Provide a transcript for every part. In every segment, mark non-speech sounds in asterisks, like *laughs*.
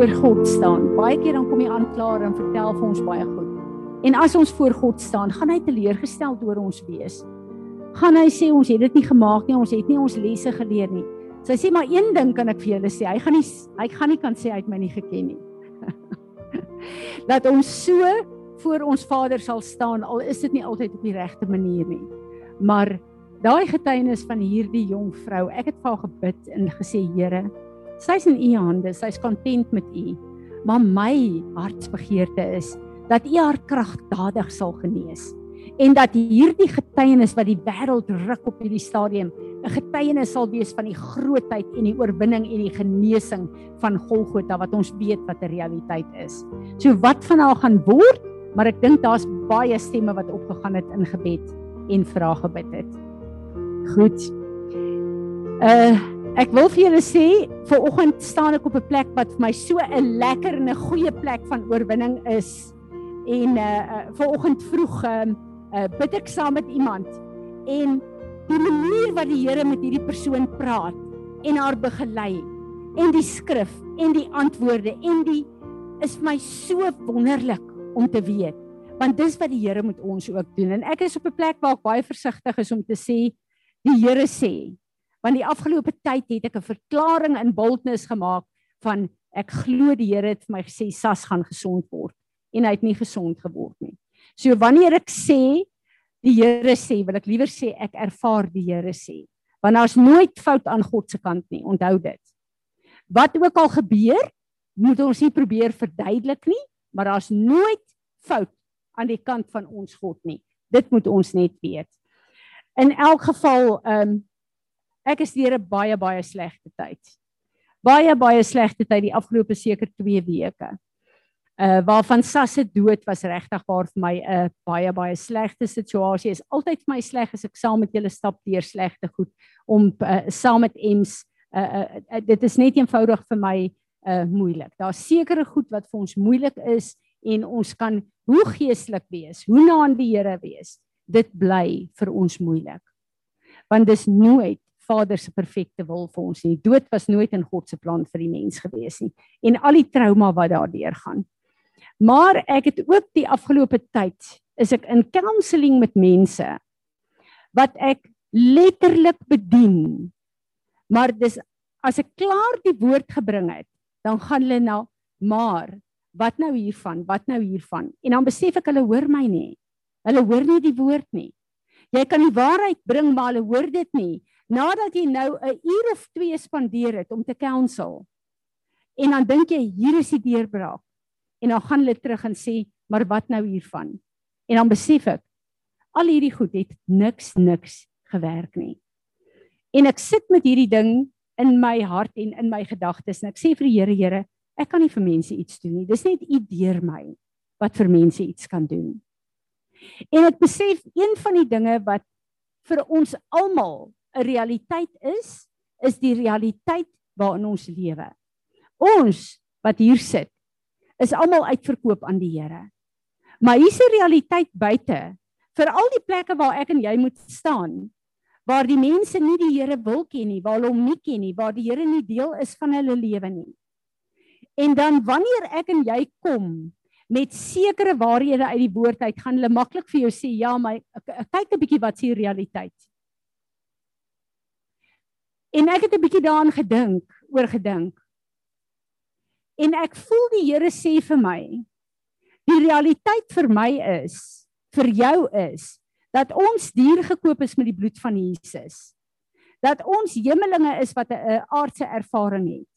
hy voor God staan, baie keer dan kom die aanklaer en vertel vir ons baie goed. En as ons voor God staan, gaan hy teleurgestel oor ons wees. Gaan hy sê ons het dit nie gemaak nie, ons het nie ons lesse geleer nie. Sy sê maar een ding kan ek vir julle sê, hy gaan nie hy gaan nie kan sê hy het my nie geken nie. *laughs* dat ons so voor ons Vader sal staan al is dit nie altyd op die regte manier nie. Maar daai getuienis van hierdie jong vrou, ek het vir haar gebid en gesê Here, sy's in u hande, sy's kontent met u. Maar my hartsbegeerte is dat u haar kragtadig sal genees en dat hierdie getuienis wat die wêreld ruk op hierdie stadium 'n getuienis sal wees van die grootheid en die oorwinning en die genesing van Golgotha wat ons weet wat 'n realiteit is. So wat van haar gaan word, maar ek dink daar's baie stemme wat opgegaan het in gebed en vra gebid het. Goed. Uh ek wil vir julle sê, ver oggend staan ek op 'n plek wat vir my so 'n lekker en 'n goeie plek van oorwinning is. En uh, ver oggend vroeg uh, uh bid ek saam met iemand. En die manier wat die Here met hierdie persoon praat en haar begelei en die skrif en die antwoorde en die is vir my so wonderlik om te weet. Want dis wat die Here met ons ook doen. En ek is op 'n plek waar ek baie versigtig is om te sê die Here sê want die afgelope tyd het ek 'n verklaring in boldness gemaak van ek glo die Here het vir my gesê Sas gaan gesond word en hy het nie gesond geword nie. So wanneer ek sê die Here sê, wil ek liewer sê ek ervaar die Here sê. Want daar's nooit fout aan God se kant nie, onthou dit. Wat ook al gebeur, moet ons nie probeer verduidelik nie, maar daar's nooit fout aan die kant van ons God nie. Dit moet ons net weet. In elk geval, ehm um, ek is deur 'n baie baie slegte tyd. Baie baie slegte tyd die afgelope seker 2 weke uh waarvan Sas se dood was regtig waar vir my 'n uh, baie baie slegte situasie is. Altyd vir my sleg as ek saam met julle stap deur slegte goed om uh, saam met Ems uh, uh, uh dit is net eenvoudig vir my uh moeilik. Daar's sekere goed wat vir ons moeilik is en ons kan hoe geestelik wees, hoe na aan die Here wees. Dit bly vir ons moeilik. Want dis nooit Vader se perfekte wil vir ons nie. Dood was nooit in God se plan vir die mens gewees nie. En al die trauma wat daardeur gaan. Maar ek het ook die afgelope tyd is ek in counselling met mense wat ek letterlik bedien. Maar dis as ek klaar die woord gebring het, dan gaan hulle na maar wat nou hiervan? Wat nou hiervan? En dan besef ek hulle hoor my nie. Hulle hoor nie die woord nie. Jy kan die waarheid bring, maar hulle hoor dit nie. Nadat jy nou 'n uur of 2 spandeer het om te counsel. En dan dink jy hier is die deurbraak en dan gaan hulle terug en sê, "Maar wat nou hiervan?" En dan besef ek al hierdie goed het niks niks gewerk nie. En ek sit met hierdie ding in my hart en in my gedagtes en ek sê vir die Here, Here, ek kan nie vir mense iets doen nie. Dis net U deur my wat vir mense iets kan doen. En ek besef een van die dinge wat vir ons almal 'n realiteit is, is die realiteit waarin ons lewe. Ons wat hier sit, is almal uitverkoop aan die Here. Maar hier's 'n realiteit buite vir al die plekke waar ek en jy moet staan waar die mense nie die Here wil ken nie, waar hulle hom nie ken nie, waar die Here nie deel is van hulle lewe nie. En dan wanneer ek en jy kom met sekere waarhede uit die woord uit, gaan hulle maklik vir jou sê, "Ja, maar kyk 'n bietjie wat se realiteit." En ek het 'n bietjie daaraan gedink, oor gedink. En ek voel die Here sê vir my, die realiteit vir my is, vir jou is dat ons duur gekoop is met die bloed van Jesus. Dat ons hemelinge is wat 'n aardse ervaring het.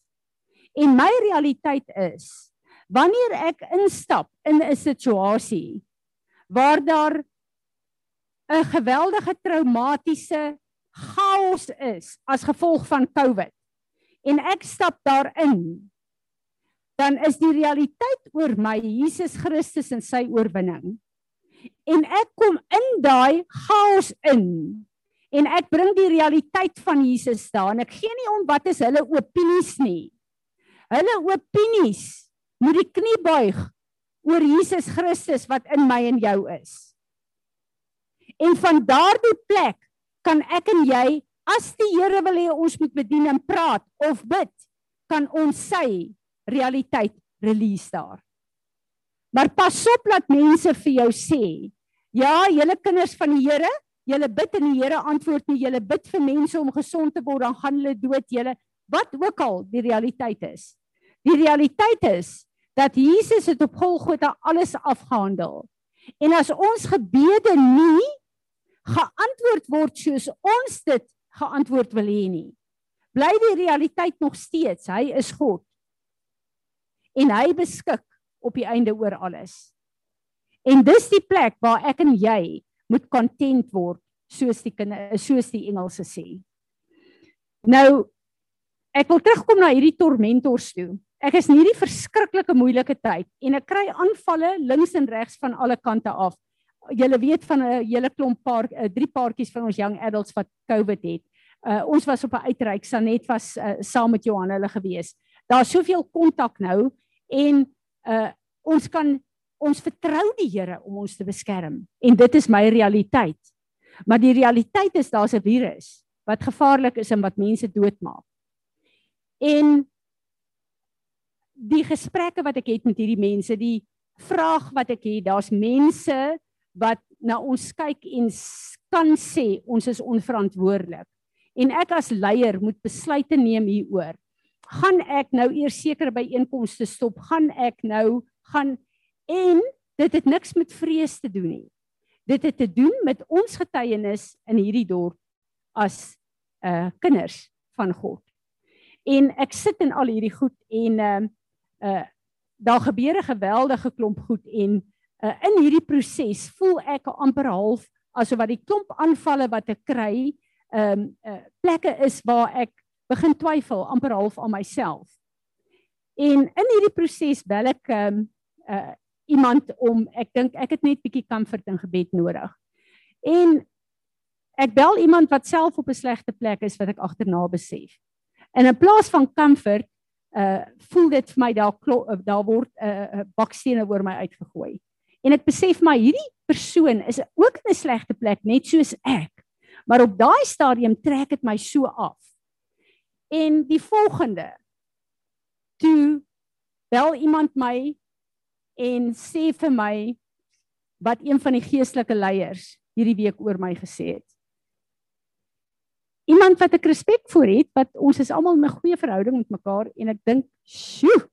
En my realiteit is wanneer ek instap in 'n situasie waar daar 'n geweldige traumatiese chaos is as gevolg van COVID en ek stap daarin dan is die realiteit oor my Jesus Christus en sy oorwinning. En ek kom in daai chaos in en ek bring die realiteit van Jesus daar en ek gee nie om wat is hulle opinies nie. Hulle opinies moet die knie buig oor Jesus Christus wat in my en jou is. En van daardie plek kan ek en jy as die Here wil hê ons moet bedien en praat of bid, kan ons sy realiteit release daar. Maar pas op dat mense vir jou sê, ja, julle kinders van die Here, julle bid en die Here antwoord nie, julle bid vir mense om gesond te word, dan gaan hulle dood, julle wat ook al die realiteit is. Die realiteit is dat Jesus het op Golgotha alles afgehandel. En as ons gebede nie geantwoord word soos ons dit geantwoord wil hê nie, bly die realiteit nog steeds, hy is God. En hy beskik op die einde oor alles. En dis die plek waar ek en jy moet content word soos die kinders soos die Engelse sê. Nou ek wil terugkom na hierdie tormentors toe. Ek is in hierdie verskriklike moeilike tyd en ek kry aanvalle links en regs van alle kante af. Julle weet van 'n hele klomp paar uh, drie paartjies van ons young adults wat COVID het. Uh, ons was op 'n uitreik, Sanet was uh, saam met Johan hulle gewees. Daar's soveel kontak nou en uh, ons kan ons vertrou die Here om ons te beskerm en dit is my realiteit. Maar die realiteit is daar's 'n virus wat gevaarlik is en wat mense doodmaak. En die gesprekke wat ek het met hierdie mense, die vraag wat ek het, daar's mense wat na ons kyk en kan sê ons is onverantwoordelik. En ek as leier moet besluite neem hieroor. Gaan ek nou eers sekere byeenkomste stop? Gaan ek nou gaan en dit het niks met vrees te doen nie. Dit het te doen met ons getuienis in hierdie dorp as uh kinders van God. En ek sit in al hierdie goed en uh uh daar gebeur 'n geweldige klomp goed en uh in hierdie proses voel ek amper half asof wat die klomp aanvalle wat ek kry um uh plekke is waar ek begin twyfel amper half aan myself. En in hierdie proses bel ek um uh iemand om ek dink ek het net bietjie comfort en gebed nodig. En ek bel iemand wat self op 'n slegte plek is wat ek agterna besef. En in plaas van comfort, uh voel dit vir my daar daar word 'n uh, bakstene oor my uitgegooi. En ek besef my hierdie persoon is ook in 'n slegte plek net soos ek. Maar op daai stadium trek dit my so af. En die volgende toe bel iemand my en sê vir my wat een van die geestelike leiers hierdie week oor my gesê het. Iemand wat ek respek vir het, wat ons is almal in 'n goeie verhouding met mekaar en ek dink, "Sjoe."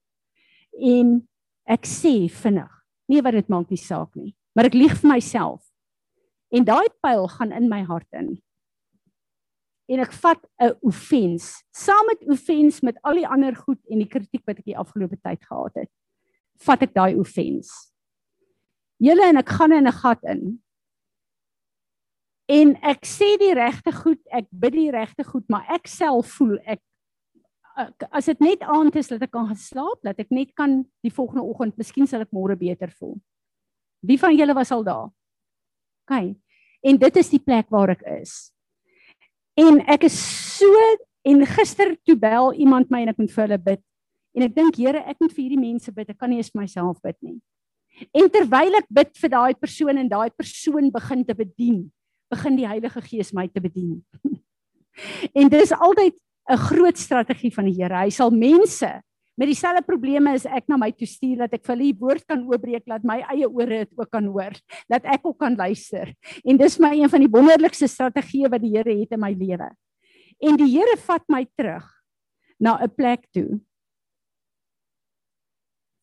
En ek sê vinnig, nee wat dit maak nie saak nie, maar ek lieg vir myself. En daai pyl gaan in my hart in. En ek vat 'n offense, saam met offense met al die ander goed en die kritiek wat ek die afgelope tyd gehad het vat ek daai offense. Julle en ek gaan in 'n gat in. En ek sê die regte goed, ek bid die regte goed, maar ek self voel ek as dit net aand is dat ek kan geslaap, dat ek net kan die volgende oggend, miskien sal ek môre beter voel. Wie van julle was al daar? OK. En dit is die plek waar ek is. En ek is so en gister toe bel iemand my en ek moet vir hulle bid. En ek dink Here, ek moet vir hierdie mense bid. Ek kan nie eens vir myself bid nie. En terwyl ek bid vir daai persoon en daai persoon begin te bedien, begin die Heilige Gees my te bedien. *laughs* en dit is altyd 'n groot strategie van die Here. Hy sal mense met dieselfde probleme as ek na my toe stuur dat ek vir hulle die woord kan oopbreek dat my eie ore dit ook kan hoor, dat ek ook kan luister. En dis my een van die wonderlikste strategieë wat die Here het in my lewe. En die Here vat my terug na 'n plek toe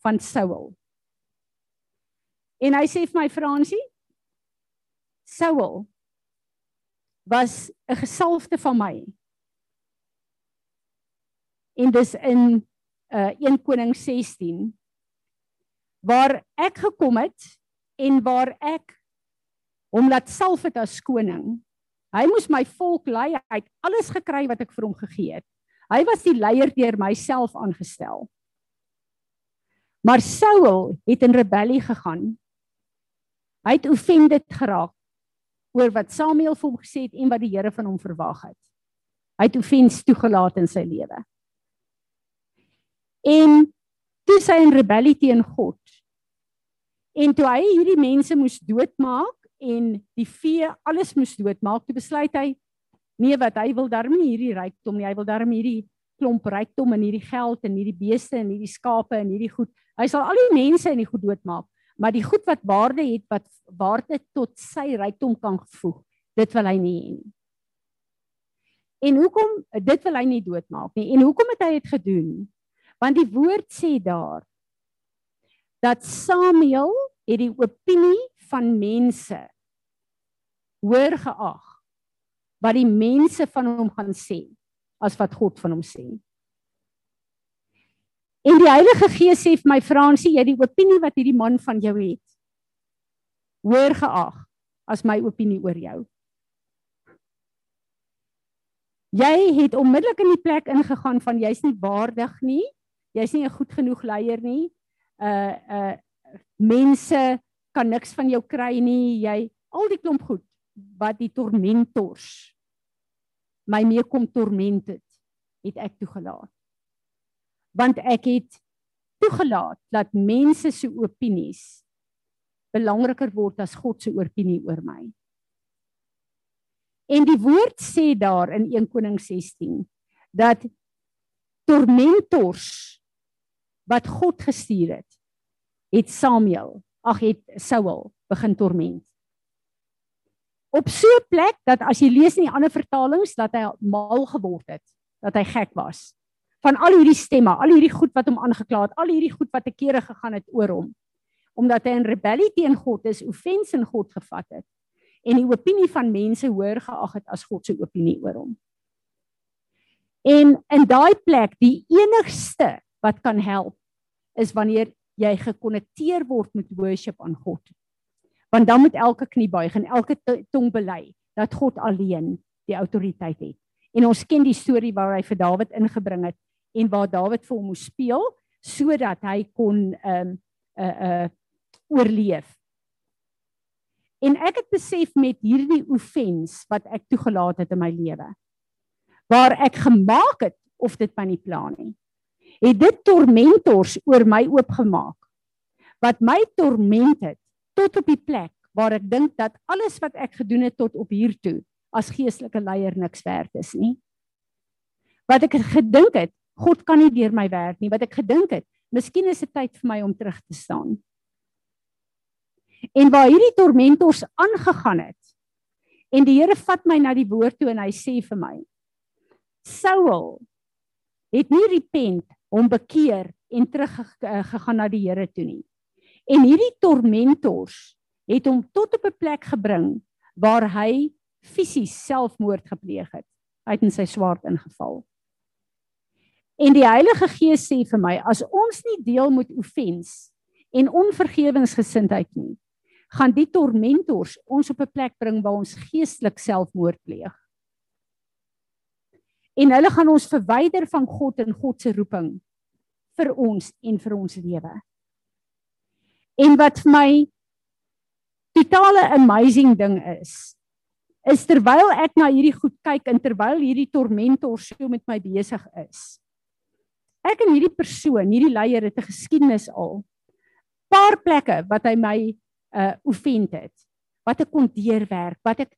van Saul. En hy sê vir my Fransie, Saul was 'n gesalfde van my. En dis in uh 1 Koning 16 waar ek gekom het en waar ek hom laat salf het as koning. Hy moes my volk lei, hy het alles gekry wat ek vir hom gegee het. Hy was die leier deur myself aangestel. Maar Saul het in rebellie gegaan. Hy het offended geraak oor wat Samuel vir hom gesê het en wat die Here van hom verwag het. Hy het offens toegelaat in sy lewe. En toe sy in rebellie teen God. En toe hy hierdie mense moes doodmaak en die vee alles moes doodmaak, toe besluit hy nee wat hy wil darm nie hierdie rykdom nie, hy wil darm hierdie klomp rykdom en hierdie geld en hierdie beeste en hierdie skape en hierdie goed. Hy sal al die mense in die goed doodmaak, maar die goed wat waarde het wat waarde tot sy rykdom kan voeg, dit wil hy nie hê nie. En hoekom dit wil hy nie doodmaak nie. En hoekom het hy dit gedoen? Want die woord sê daar dat Samuel het die opinie van mense hoor geag wat die mense van hom gaan sê as wat God van hom sê. En die Heilige Gees sê vir my Fransie, jy die opinie wat hierdie man van jou het hoor geag as my opinie oor jou. Jy het onmiddellik in die plek ingegaan van jy's nie waardig nie. Jy's nie 'n goed genoeg leier nie. Uh uh mense kan niks van jou kry nie. Jy al die klomp goed wat die tormentors my mee kom torment het, het ek toegelaat. Want ek het toegelaat dat mense se opinies belangriker word as God se opinie oor my. En die woord sê daar in 1 Konings 16 dat tormentors wat God gestuur het, het Samuel, ag het Saul begin torment. Op so 'n plek dat as jy lees in die ander vertalings dat hy mal geword het, dat hy gek was van al hierdie stemme, al hierdie goed wat hom aangekla het, al hierdie goed wat te kere gegaan het oor hom, omdat hy in rebellie teen God is, offens in God gevat het en die opinie van mense hoor geag het as God se opinie oor hom. En in daai plek, die enigste wat kan help is wanneer jy gekonnekteer word met worship aan God. Want dan moet elke knie buig en elke tong bely dat God alleen die autoriteit het. En ons ken die storie waar hy vir Dawid ingebring het en waar Dawid vir hom moes speel sodat hy kon ehm um, uh uh oorleef. En ek het besef met hierdie offens wat ek toegelaat het in my lewe. Waar ek gemaak het of dit my nie plan nie. Het dit tormentors oor my oopgemaak. Wat my torment het tot op die plek waar ek dink dat alles wat ek gedoen het tot op hier toe as geestelike leier niks werd is nie. Wat ek gedink het, God kan nie deur my werk nie. Wat ek gedink het, miskien is dit tyd vir my om terug te staan. En waar hierdie tormentors aangegaan het. En die Here vat my na die woord toe en hy sê vir my: Saul het nie repent om bekeer en terug gegaan na die Here toe nie. En hierdie tormentors het hom tot op 'n plek gebring waar hy fisies selfmoord gepleeg het. Hy het in sy swaard ingeval. En die Heilige Gees sê vir my as ons nie deel met offens en onvergewensgesindheid nie, gaan die tormentors ons op 'n plek bring waar ons geestelik selfmoord pleeg. En hulle gaan ons verwyder van God en God se roeping vir ons en vir ons lewe. En wat vir my totale amazing ding is, is terwyl ek na hierdie goed kyk en terwyl hierdie tormentors so met my besig is. Ek en hierdie persoon, hierdie leier het 'n geskiedenis al. Paar plekke wat hy my uh oefend het. Wat ek kon deurwerk, wat ek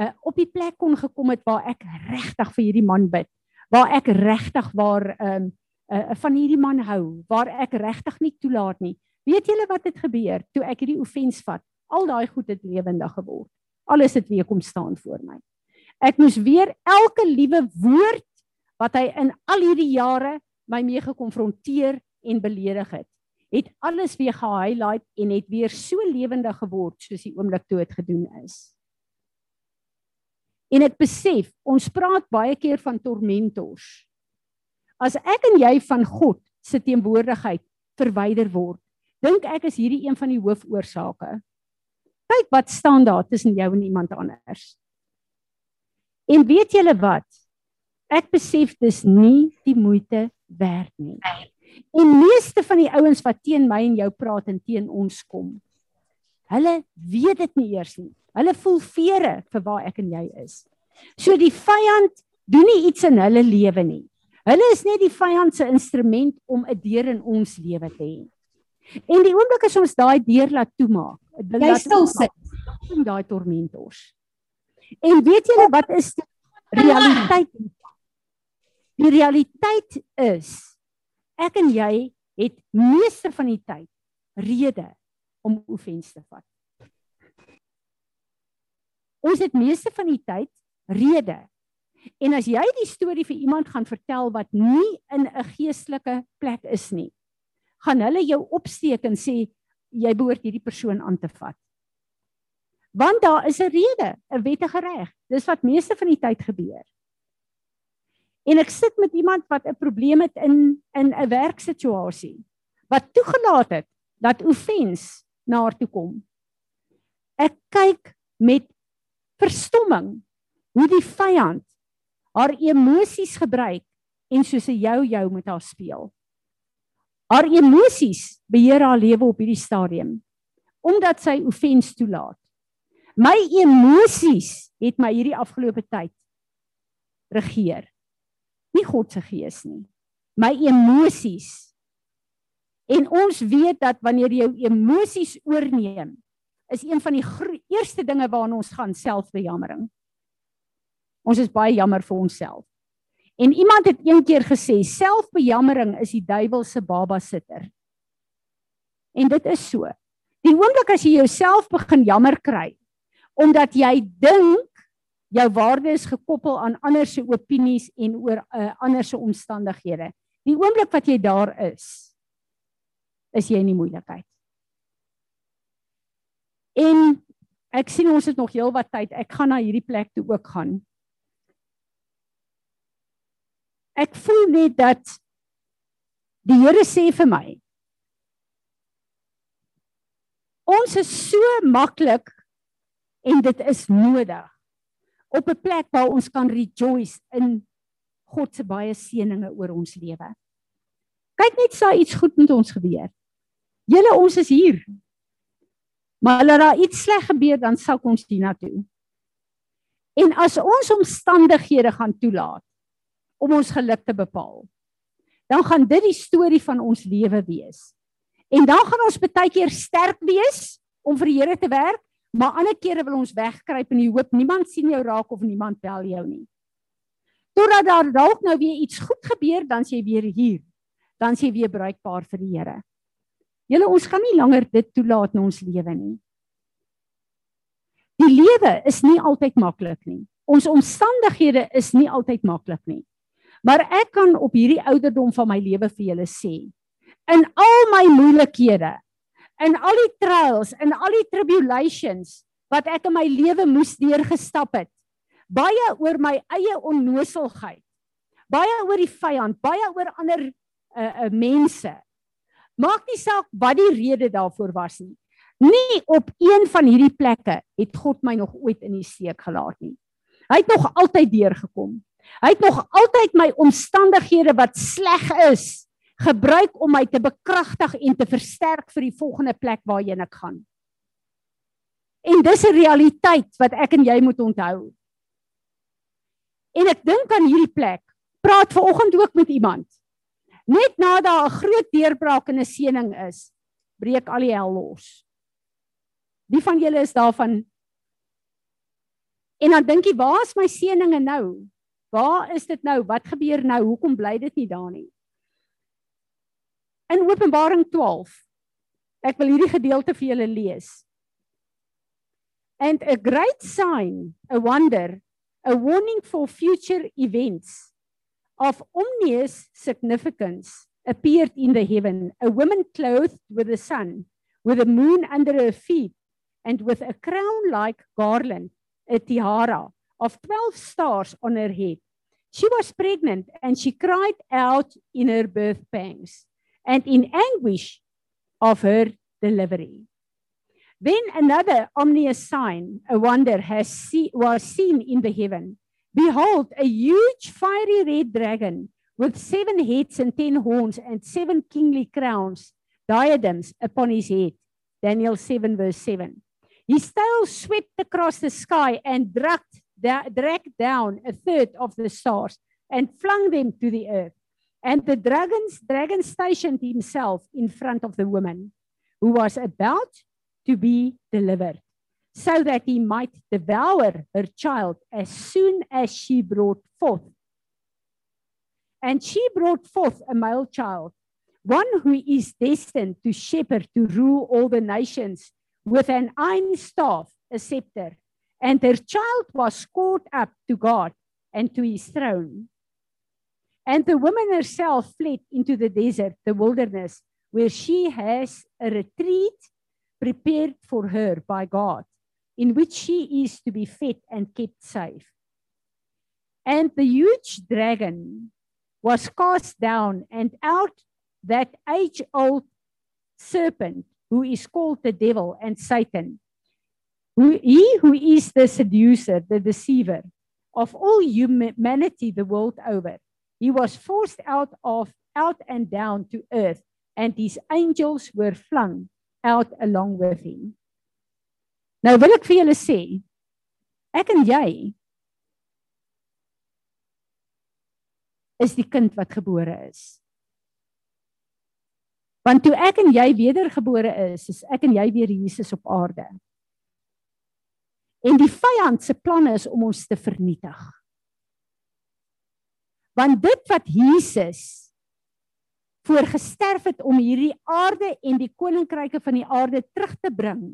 uh op die plek kon gekom het waar ek regtig vir hierdie man bid, waar ek regtig waar um uh van hierdie man hou, waar ek regtig nie toelaat nie. Weet julle wat het gebeur toe ek hierdie oefens vat? Al daai goed het lewendig geword. Alles het weer kom staan voor my. Ek moes weer elke liewe woord wat hy in al hierdie jare my mee gekonfronteer en beledig het het alles weer gehighlight en het weer so lewendig geword soos die oomblik toe dit gedoen is. En ek besef, ons praat baie keer van tormentors. As ek en jy van God se teenwoordigheid verwyder word, dink ek is hierdie een van die hoofoorsake. Kyk wat staan daar tussen jou en iemand anders. En weet julle wat? Ek besef dis nie die moeite werd nie. En meeste van die ouens wat teen my en jou praat en teen ons kom, hulle weet dit nie eers nie. Hulle voel vere vir waar ek en jy is. So die vyand doen nie iets in hulle lewe nie. Hulle is net die vyand se instrument om 'n deur in ons lewe te hê. En die oomblik as ons daai deur laat toemaak, jy stil sit in daai tormentors. En weet julle wat is die realiteit? Die realiteit is ek en jy het meeste van die tyd rede om oefens te vat. Ons het meeste van die tyd rede. En as jy die storie vir iemand gaan vertel wat nie in 'n geestelike plek is nie, gaan hulle jou opsteek en sê jy behoort hierdie persoon aan te vat. Want daar is 'n rede, 'n wettige reg. Dis wat meeste van die tyd gebeur. En ek sit met iemand wat 'n probleem het in in 'n werksituasie wat toegelaat het dat offens na haar toe kom. Ek kyk met verstomming hoe die vyand haar emosies gebruik en soos 'n jou jou met haar speel. Haar emosies beheer haar lewe op hierdie stadium omdat sy offens toelaat. My emosies het my hierdie afgelope tyd regeer. Nie God se gees nie. My emosies. En ons weet dat wanneer jou emosies oorneem, is een van die eerste dinge waarna ons gaan selfbejammering. Ons is baie jammer vir onsself. En iemand het eendag gesê selfbejammering is die duiwel se baba sitter. En dit is so. Die oomblik as jy jouself begin jammer kry omdat jy dink jou waarde is gekoppel aan ander se opinies en oor uh, ander se omstandighede. Die oomblik wat jy daar is, is jy in die moeilikheid. En ek sien ons het nog heelwat tyd. Ek gaan na hierdie plek toe ook gaan. Ek voel net dat die Here sê vir my ons is so maklik en dit is nodig op 'n plek waar ons kan rejoice in God se baie seëninge oor ons lewe. Kyk net sa iets goed met ons gebeur. Julle ons is hier. Maar as daar iets sleg gebeur dan sal ons hiernatoe. En as ons omstandighede gaan toelaat om ons geluk te bepaal. Dan gaan dit die storie van ons lewe wees. En dan gaan ons baie keer sterk wees om vir die Here te werk, maar ander kere wil ons wegkruip in die hoop niemand sien jou raak of niemand bel jou nie. Totdat daar dalk nou weer iets goed gebeur, dan sê jy weer hier. Dan sê jy weer bruikbaar vir die Here. Julle ons gaan nie langer dit toelaat in ons lewe nie. Die lewe is nie altyd maklik nie. Ons omstandighede is nie altyd maklik nie. Maar ek kan op hierdie ouderdom van my lewe vir julle sê, in al my moeilikhede, in al die trials, in al die tribulations wat ek in my lewe moes deurgestap het, baie oor my eie onnoselheid, baie oor die vyand, baie oor ander uh, uh, mense. Maak nie saak wat die rede daarvoor was nie. Nie op een van hierdie plekke het God my nog ooit in die steek gelaat nie. Hy het nog altyd deurgekom. Hy het nog altyd my omstandighede wat sleg is gebruik om my te bekragtig en te versterk vir die volgende plek waarheen ek gaan. En dis 'n realiteit wat ek en jy moet onthou. En ek dink aan hierdie plek. Praat ver oggend ook met iemand. Net nadat 'n groot deurbraak en 'n seëning is, breek al die hel los. Wie van julle is daarvan? En dan dink jy, waar is my seëninge nou? Waar is dit nou? Wat gebeur nou? Hoekom bly dit nie daar nie? In Openbaring 12. Ek wil hierdie gedeelte vir julle lees. And a great sign, a wonder, a warning for future events of ominous significance appeared in the heaven, a woman clothed with the sun, with the moon under her feet, and with a crown like garland, a tiara of 12 stars on her head. She was pregnant and she cried out in her birth pangs and in anguish of her delivery. Then another ominous sign, a wonder, has see, was seen in the heaven. Behold, a huge fiery red dragon with seven heads and ten horns and seven kingly crowns, diadems upon his head. Daniel 7, verse 7. His tail swept across the sky and dragged dragged down a third of the stars and flung them to the earth. And the dragons, dragon stationed himself in front of the woman who was about to be delivered, so that he might devour her child as soon as she brought forth. and she brought forth a male child, one who is destined to shepherd, to rule all the nations with an iron staff, a scepter. And her child was caught up to God and to his throne. And the woman herself fled into the desert, the wilderness, where she has a retreat prepared for her by God, in which she is to be fed and kept safe. And the huge dragon was cast down, and out that age old serpent, who is called the devil and Satan, who, he who is the seducer, the deceiver of all humanity the world over. He was forced out of out and down to earth, and his angels were flung out along with him. Nou wil ek vir julle sê, ek en jy is die kind wat gebore is. Want toe ek en jy wedergebore is, is ek en jy weer Jesus op aarde. En die vyand se planne is om ons te vernietig. Want dit wat Jesus voorgesterf het om hierdie aarde en die koninkryke van die aarde terug te bring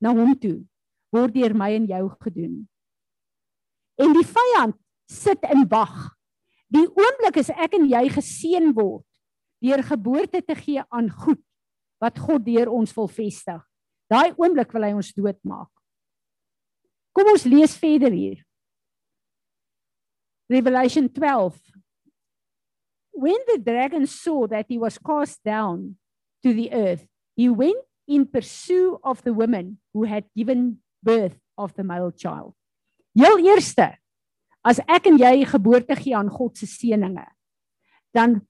na hom toe, word deur my en jou gedoen. En die vyand sit in wag Die oomblik as ek en jy geseën word deur geboorte te gee aan goed wat God deur ons wil vestig. Daai oomblik wil hy ons doodmaak. Kom ons lees verder hier. Revelation 12. When the dragon saw that he was cast down to the earth, he went in pursuit of the woman who had given birth of the male child. Heel eerste as ek en jy geboorte gee aan God se seëninge, dan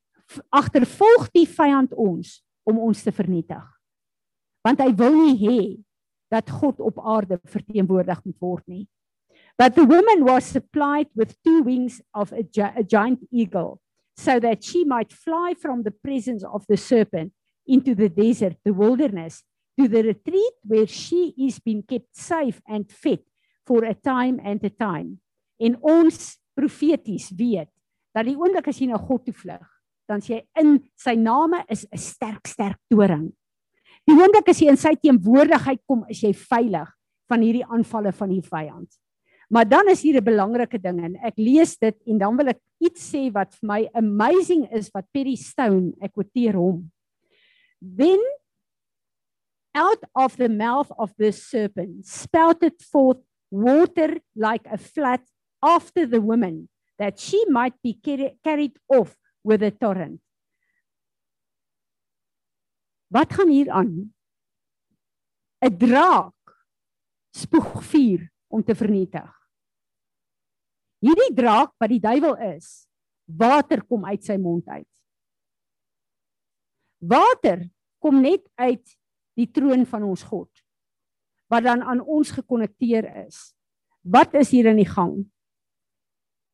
agtervolg die vyand ons om ons te vernietig. Want hy wil nie hê dat God op aarde verteenwoordig moet word nie. But the woman was supplied with two wings of a, gi a giant eagle so that she might fly from the presence of the serpent into the desert, the wilderness, to the retreat where she is being kept safe and fed for a time and a time. En ons profeties weet dat die oomblik as jy na God toe vlug, dan sê jy in sy name is 'n sterk sterk toring. Die oomblik as jy in sy teenwoordigheid kom, is jy veilig van hierdie aanvalle van die vyand. Maar dan is hier 'n belangrike ding en ek lees dit en dan wil ek iets sê wat vir my amazing is wat Perry Stone ek quoteer hom. Then out of the mouth of the serpent spouted forth water like a flat after the woman that she might be carried off with a torrent. Wat gaan hier aan? 'n Draak spoeg vuur om te vernietig. Hierdie draak wat die duiwel is, water kom uit sy mond uit. Water kom net uit die troon van ons God wat dan aan ons gekonnekteer is. Wat is hier in die gang?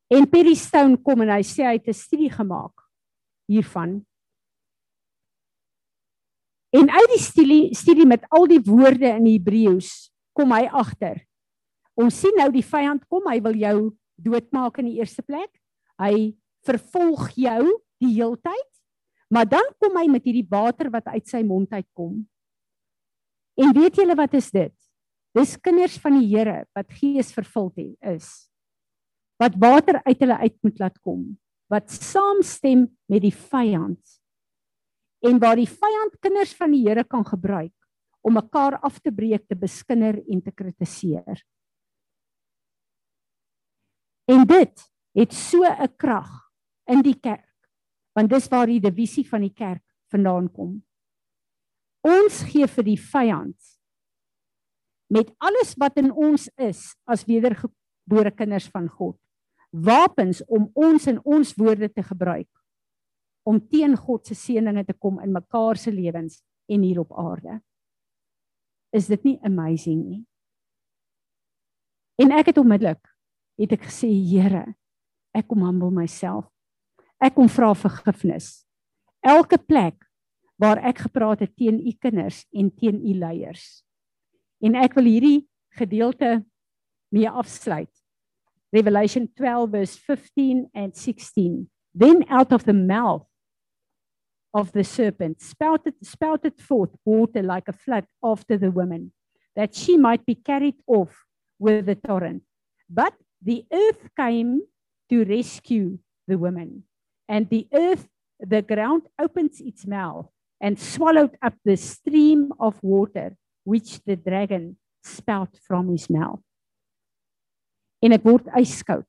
En Perry Stone kom en hy sê hy het 'n studie gemaak hiervan. En uit die studie studie met al die woorde in Hebreëus kom hy agter. Ons sien nou die vyand kom, hy wil jou doodmaak in die eerste plek. Hy vervolg jou die heeltyd. Maar dan kom hy met hierdie water wat uit sy mond uitkom. En weet julle wat is dit? Dis kinders van die Here wat gees vervuld is wat water uit hulle uit moet laat kom wat saamstem met die vyand en waar die vyand kinders van die Here kan gebruik om mekaar af te breek te beskinder en te kritiseer en dit het so 'n krag in die kerk want dis waar die divisie van die kerk vandaan kom ons gee vir die vyand met alles wat in ons is as wedergebore kinders van God wapens om ons in ons woorde te gebruik om teen God se seëninge te kom in mekaar se lewens en hier op aarde. Is dit nie amazing nie? En ek het onmiddellik het ek gesê Here, ek kom humble myself. Ek kom vra vergifnis. Elke plek waar ek gepraat het teen u kinders en teen u leiers. En ek wil hierdie gedeelte mee afsluit. Revelation 12 verse 15 and 16. Then out of the mouth of the serpent spouted spouted forth water like a flood after the woman that she might be carried off with the torrent. But the earth came to rescue the woman. And the earth, the ground opens its mouth and swallowed up the stream of water which the dragon spout from his mouth. En ek word yskoud.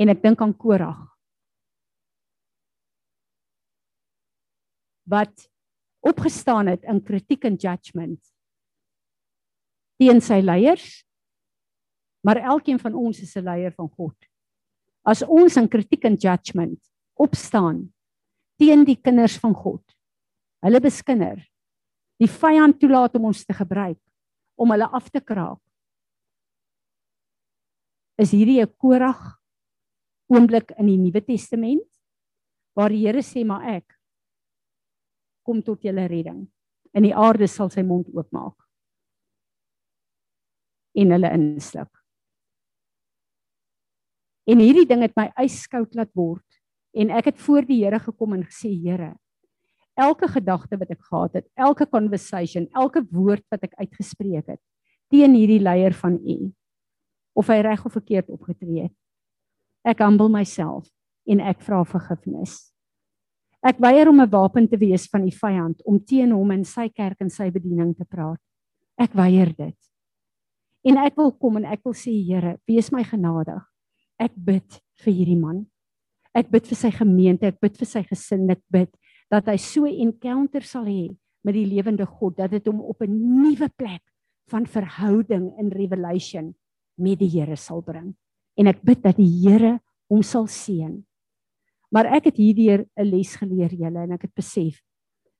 En ek dink aan Korag. Wat opgestaan het in kritiek en judgement teen sy leiers. Maar elkeen van ons is 'n leier van God. As ons in kritiek en judgement opstaan teen die kinders van God, hulle beskinder, die vyand toelaat om ons te gebruik om hulle af te kraak. Is hierdie 'n Korag oomblik in die Nuwe Testament waar die Here sê maar ek kom tot julle redding. In die aarde sal sy mond oopmaak en hulle insluk. En hierdie ding het my yskoud laat word en ek het voor die Here gekom en gesê Here, elke gedagte wat ek gehad het, elke conversation, elke woord wat ek uitgespreek het teen hierdie leier van U of hy reg of verkeerd opgetree het. Ek humble myself en ek vra vergifnis. Ek weier om 'n wapen te wees van die vyand om teen hom en sy kerk en sy bediening te praat. Ek weier dit. En ek wil kom en ek wil sê Here, wees my genadig. Ek bid vir hierdie man. Ek bid vir sy gemeente, ek bid vir sy gesin, ek bid dat hy so 'n encounter sal hê met die lewende God dat dit hom op 'n nuwe plek van verhouding in revelation met die Here sal bring. En ek bid dat die Here hom sal seën. Maar ek het hierdeur 'n les geleer julle en ek het besef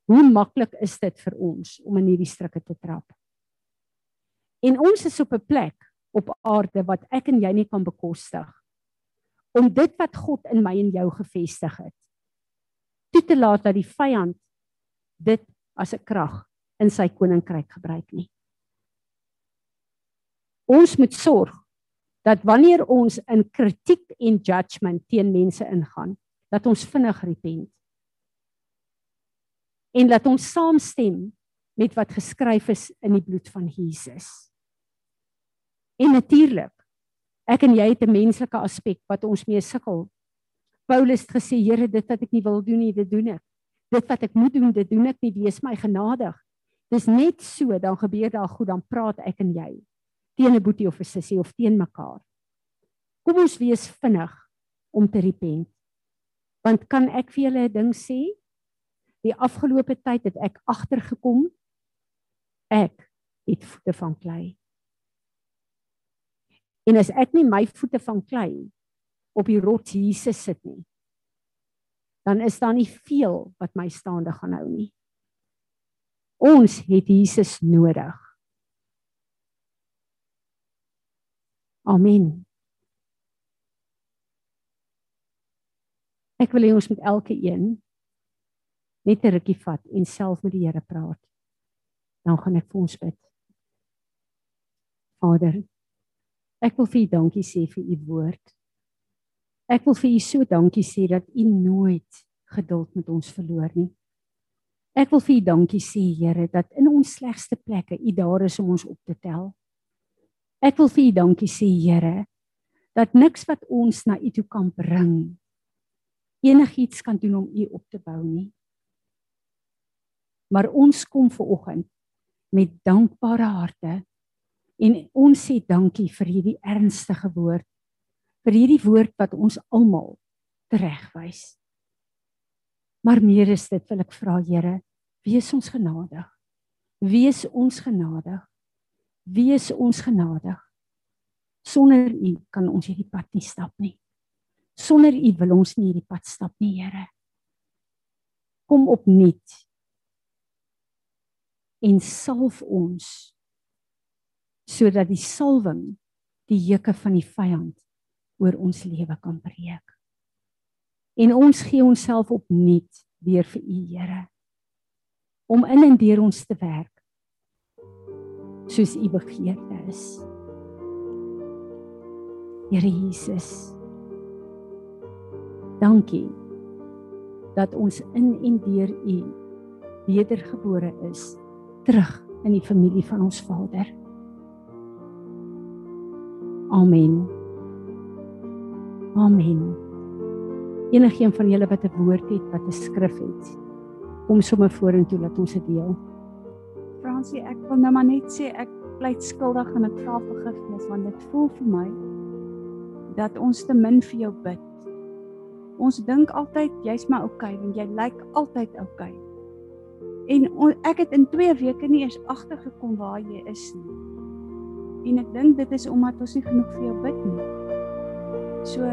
hoe maklik is dit vir ons om in hierdie strikke te trap. En ons is op 'n plek op aarde wat ek en jy nie kan bekostig om dit wat God in my en jou gevestig het toe te laat dat die vyand dit as 'n krag in sy koninkryk gebruik nie. Ons moet sorg dat wanneer ons in kritiek en judgement teen mense ingaan, dat ons vinnig repent. En laat ons saamstem met wat geskryf is in die bloed van Jesus. En natuurlik, ek en jy het 'n menslike aspek wat ons mee sukkel. Paulus het gesê, Here, dit wat ek nie wil doen nie, dit doen ek. Dit wat ek moet doen, dit doen ek nie, wees my genadig. Dis net so dan gebeur daar goed, dan praat ek en jy teen 'n boetie of 'n sussie of teen mekaar. Kom ons wees vinnig om te repent. Want kan ek vir julle 'n ding sê? Die afgelope tyd het ek agtergekom ek het voete van klei. En as ek nie my voete van klei op die rots Jesus sit nie, dan is daar nie veel wat my staande gaan hou nie. Ons het Jesus nodig. Amen. Ek wil hê ons moet elke een net 'n rukkie vat en self met die Here praat. Dan gaan ek vir ons bid. Vader, Ek wil vir U dankie sê vir U woord. Ek wil vir U so dankie sê dat U nooit geduld met ons verloor nie. Ek wil vir U dankie sê Here dat in ons slegste plekke U daar is om ons op te tel. Ek wil vir U dankie sê Here dat niks wat ons na U toe kan bring enigiets kan doen om U op te bou nie. Maar ons kom ver oggend met dankbare harte En ons sê dankie vir hierdie ernstige woord. Vir hierdie woord wat ons almal teregwys. Maar meer is dit wil ek vra Here, wees ons genadig. Wees ons genadig. Wees ons genadig. Sonder U kan ons hierdie pad nie stap nie. Sonder U wil ons nie hierdie pad stap nie, Here. Kom opnuut. En salf ons sodat die salwing die juke van die vyand oor ons lewe kan breek. En ons gee onsself opnuut weer vir U Here om in en deur ons te werk soos U begeerte is. Here Jesus. Dankie dat ons in en deur U wedergebore is terug in die familie van ons Vader. Amen. Amen. Enigeen van julle wat 'n woord het, wat 'n skrif het, kom sommer vorentoe laat ons dit deel. Fransie, ek wil nou maar net sê ek pleit skuldig en ek vra vergifnis want dit voel vir my dat ons te min vir jou bid. Ons dink altyd jy's maar oukei okay, want jy lyk altyd oukei. Okay. En on, ek het in 2 weke nie eens agtergekom waar jy is nie. En ek dink dit is omdat ons nie genoeg vir jou bid nie. So